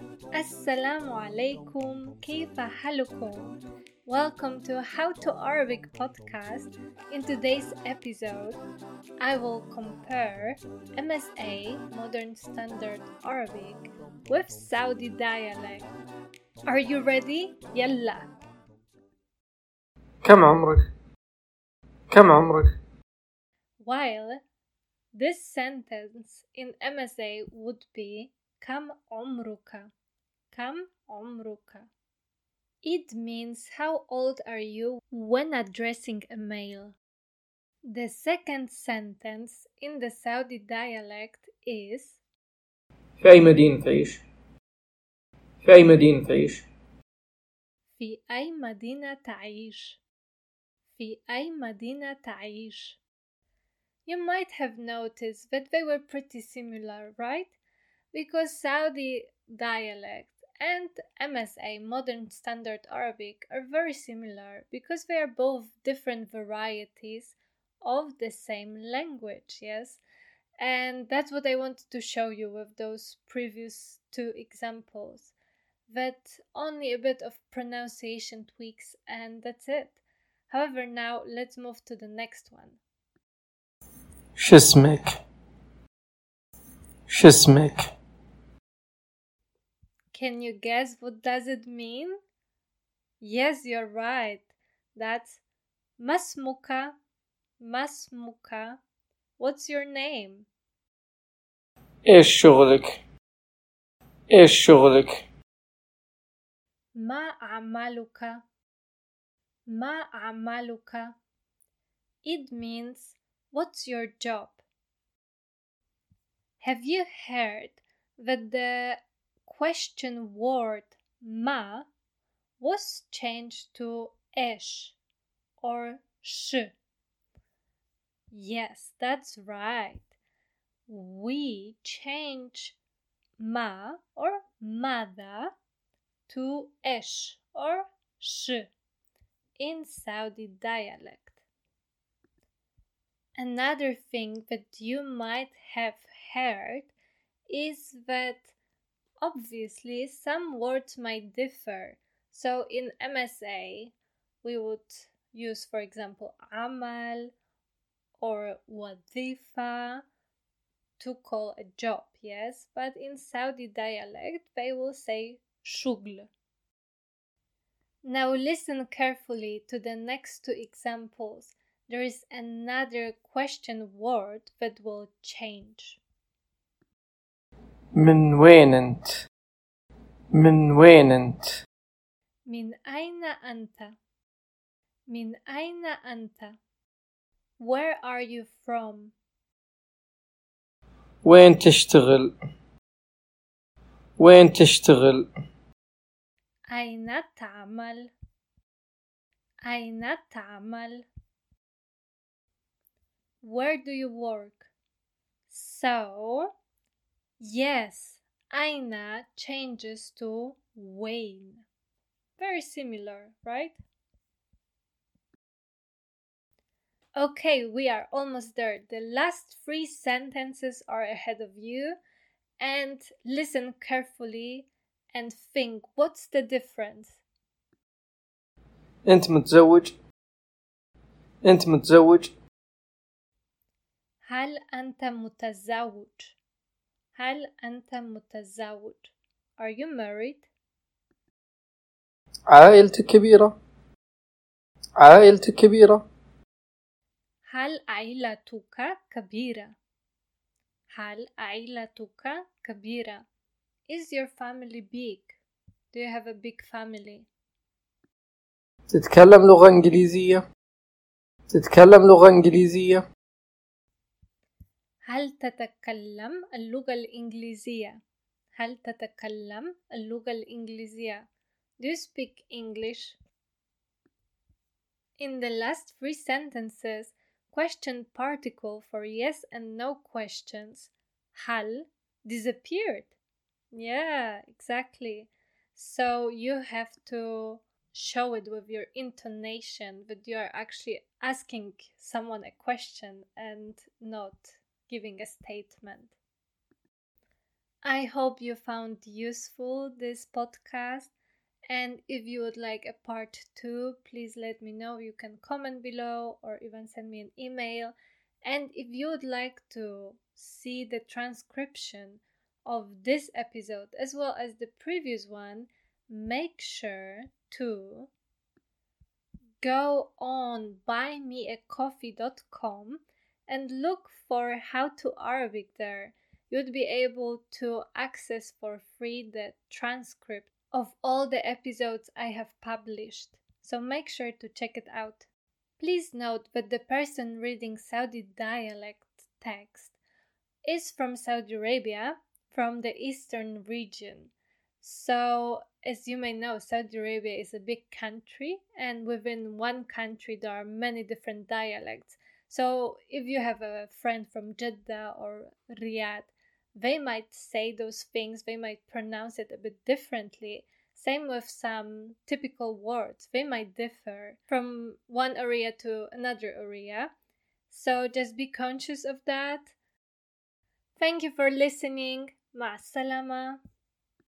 Assalamu alaikum, kayfa halukum? Welcome to How to Arabic podcast. In today's episode, I will compare MSA Modern Standard Arabic with Saudi dialect. Are you ready? يلا. كم عمرك؟ كم عمرك؟ While this sentence in MSA would be Kam omruka. Kam omruka. It means how old are you when addressing a male. The second sentence in the Saudi dialect is في أي مدينة تعيش؟ في أي مدينة تعيش؟ في أي مدينة تعيش؟ في أي مدينة تعيش؟ You might have noticed that they were pretty similar, right? because Saudi dialect and MSA modern standard Arabic are very similar because they are both different varieties of the same language, yes? And that's what I wanted to show you with those previous two examples. That only a bit of pronunciation tweaks and that's it. However, now let's move to the next one. Shismic. Shismic. Can you guess what does it mean? Yes, you're right. That's Masmuka. Masmuka. What's your name? ايش شغلك؟ Ma'amaluka. Ma'amaluka. It means what's your job? Have you heard that the question word ma was changed to esh or sh? Yes, that's right. We change ma or mada to esh or sh in Saudi dialect. Another thing that you might have heard is that obviously some words might differ. So in MSA, we would use, for example, amal or wadifa to call a job, yes? But in Saudi dialect, they will say shugl. Now listen carefully to the next two examples. There is another question word that will change. من وين أنت؟ من وين أنت؟ من أين أنت؟ من أين أنت؟ Where are you from? وين تشتغل؟ وين تشتغل؟ أين تعمل؟ أين تعمل؟ Where do you work? So, Yes, Aina changes to Wayne. Very similar, right? Okay, we are almost there. The last three sentences are ahead of you. And listen carefully and think what's the difference? أنت متزوج؟ أنت متزوج؟ هل أنت متزوج؟ هل أنت متزوج؟ Are you married? عائلتك كبيرة؟ عائلتك كبيرة؟ هل عائلتك كبيرة؟ هل عائلتك كبيرة؟ Is your family big? Do you have a big family? تتكلم لغة إنجليزية؟ تتكلم لغة إنجليزية؟ هل تتكلم اللغة الإنجليزية؟ هل تتكلم اللغة الإنجليزية؟ Do you speak English? In the last three sentences, question particle for yes and no questions. Hal disappeared. Yeah, exactly. So you have to show it with your intonation that you are actually asking someone a question and not giving a statement. I hope you found useful this podcast. And if you would like a part two, please let me know. You can comment below or even send me an email. And if you would like to see the transcription of this episode as well as the previous one, make sure to go on buymeacoffee.com and look for how to Arabic there. You'd be able to access for free the transcript of all the episodes I have published, so make sure to check it out. Please note that the person reading Saudi dialect text is from Saudi Arabia, from the eastern region. So, as you may know, Saudi Arabia is a big country, and within one country, there are many different dialects. So, if you have a friend from Jeddah or Riyadh, they might say those things, they might pronounce it a bit differently. Same with some typical words, they might differ from one area to another area. So, just be conscious of that. Thank you for listening. Ma salama.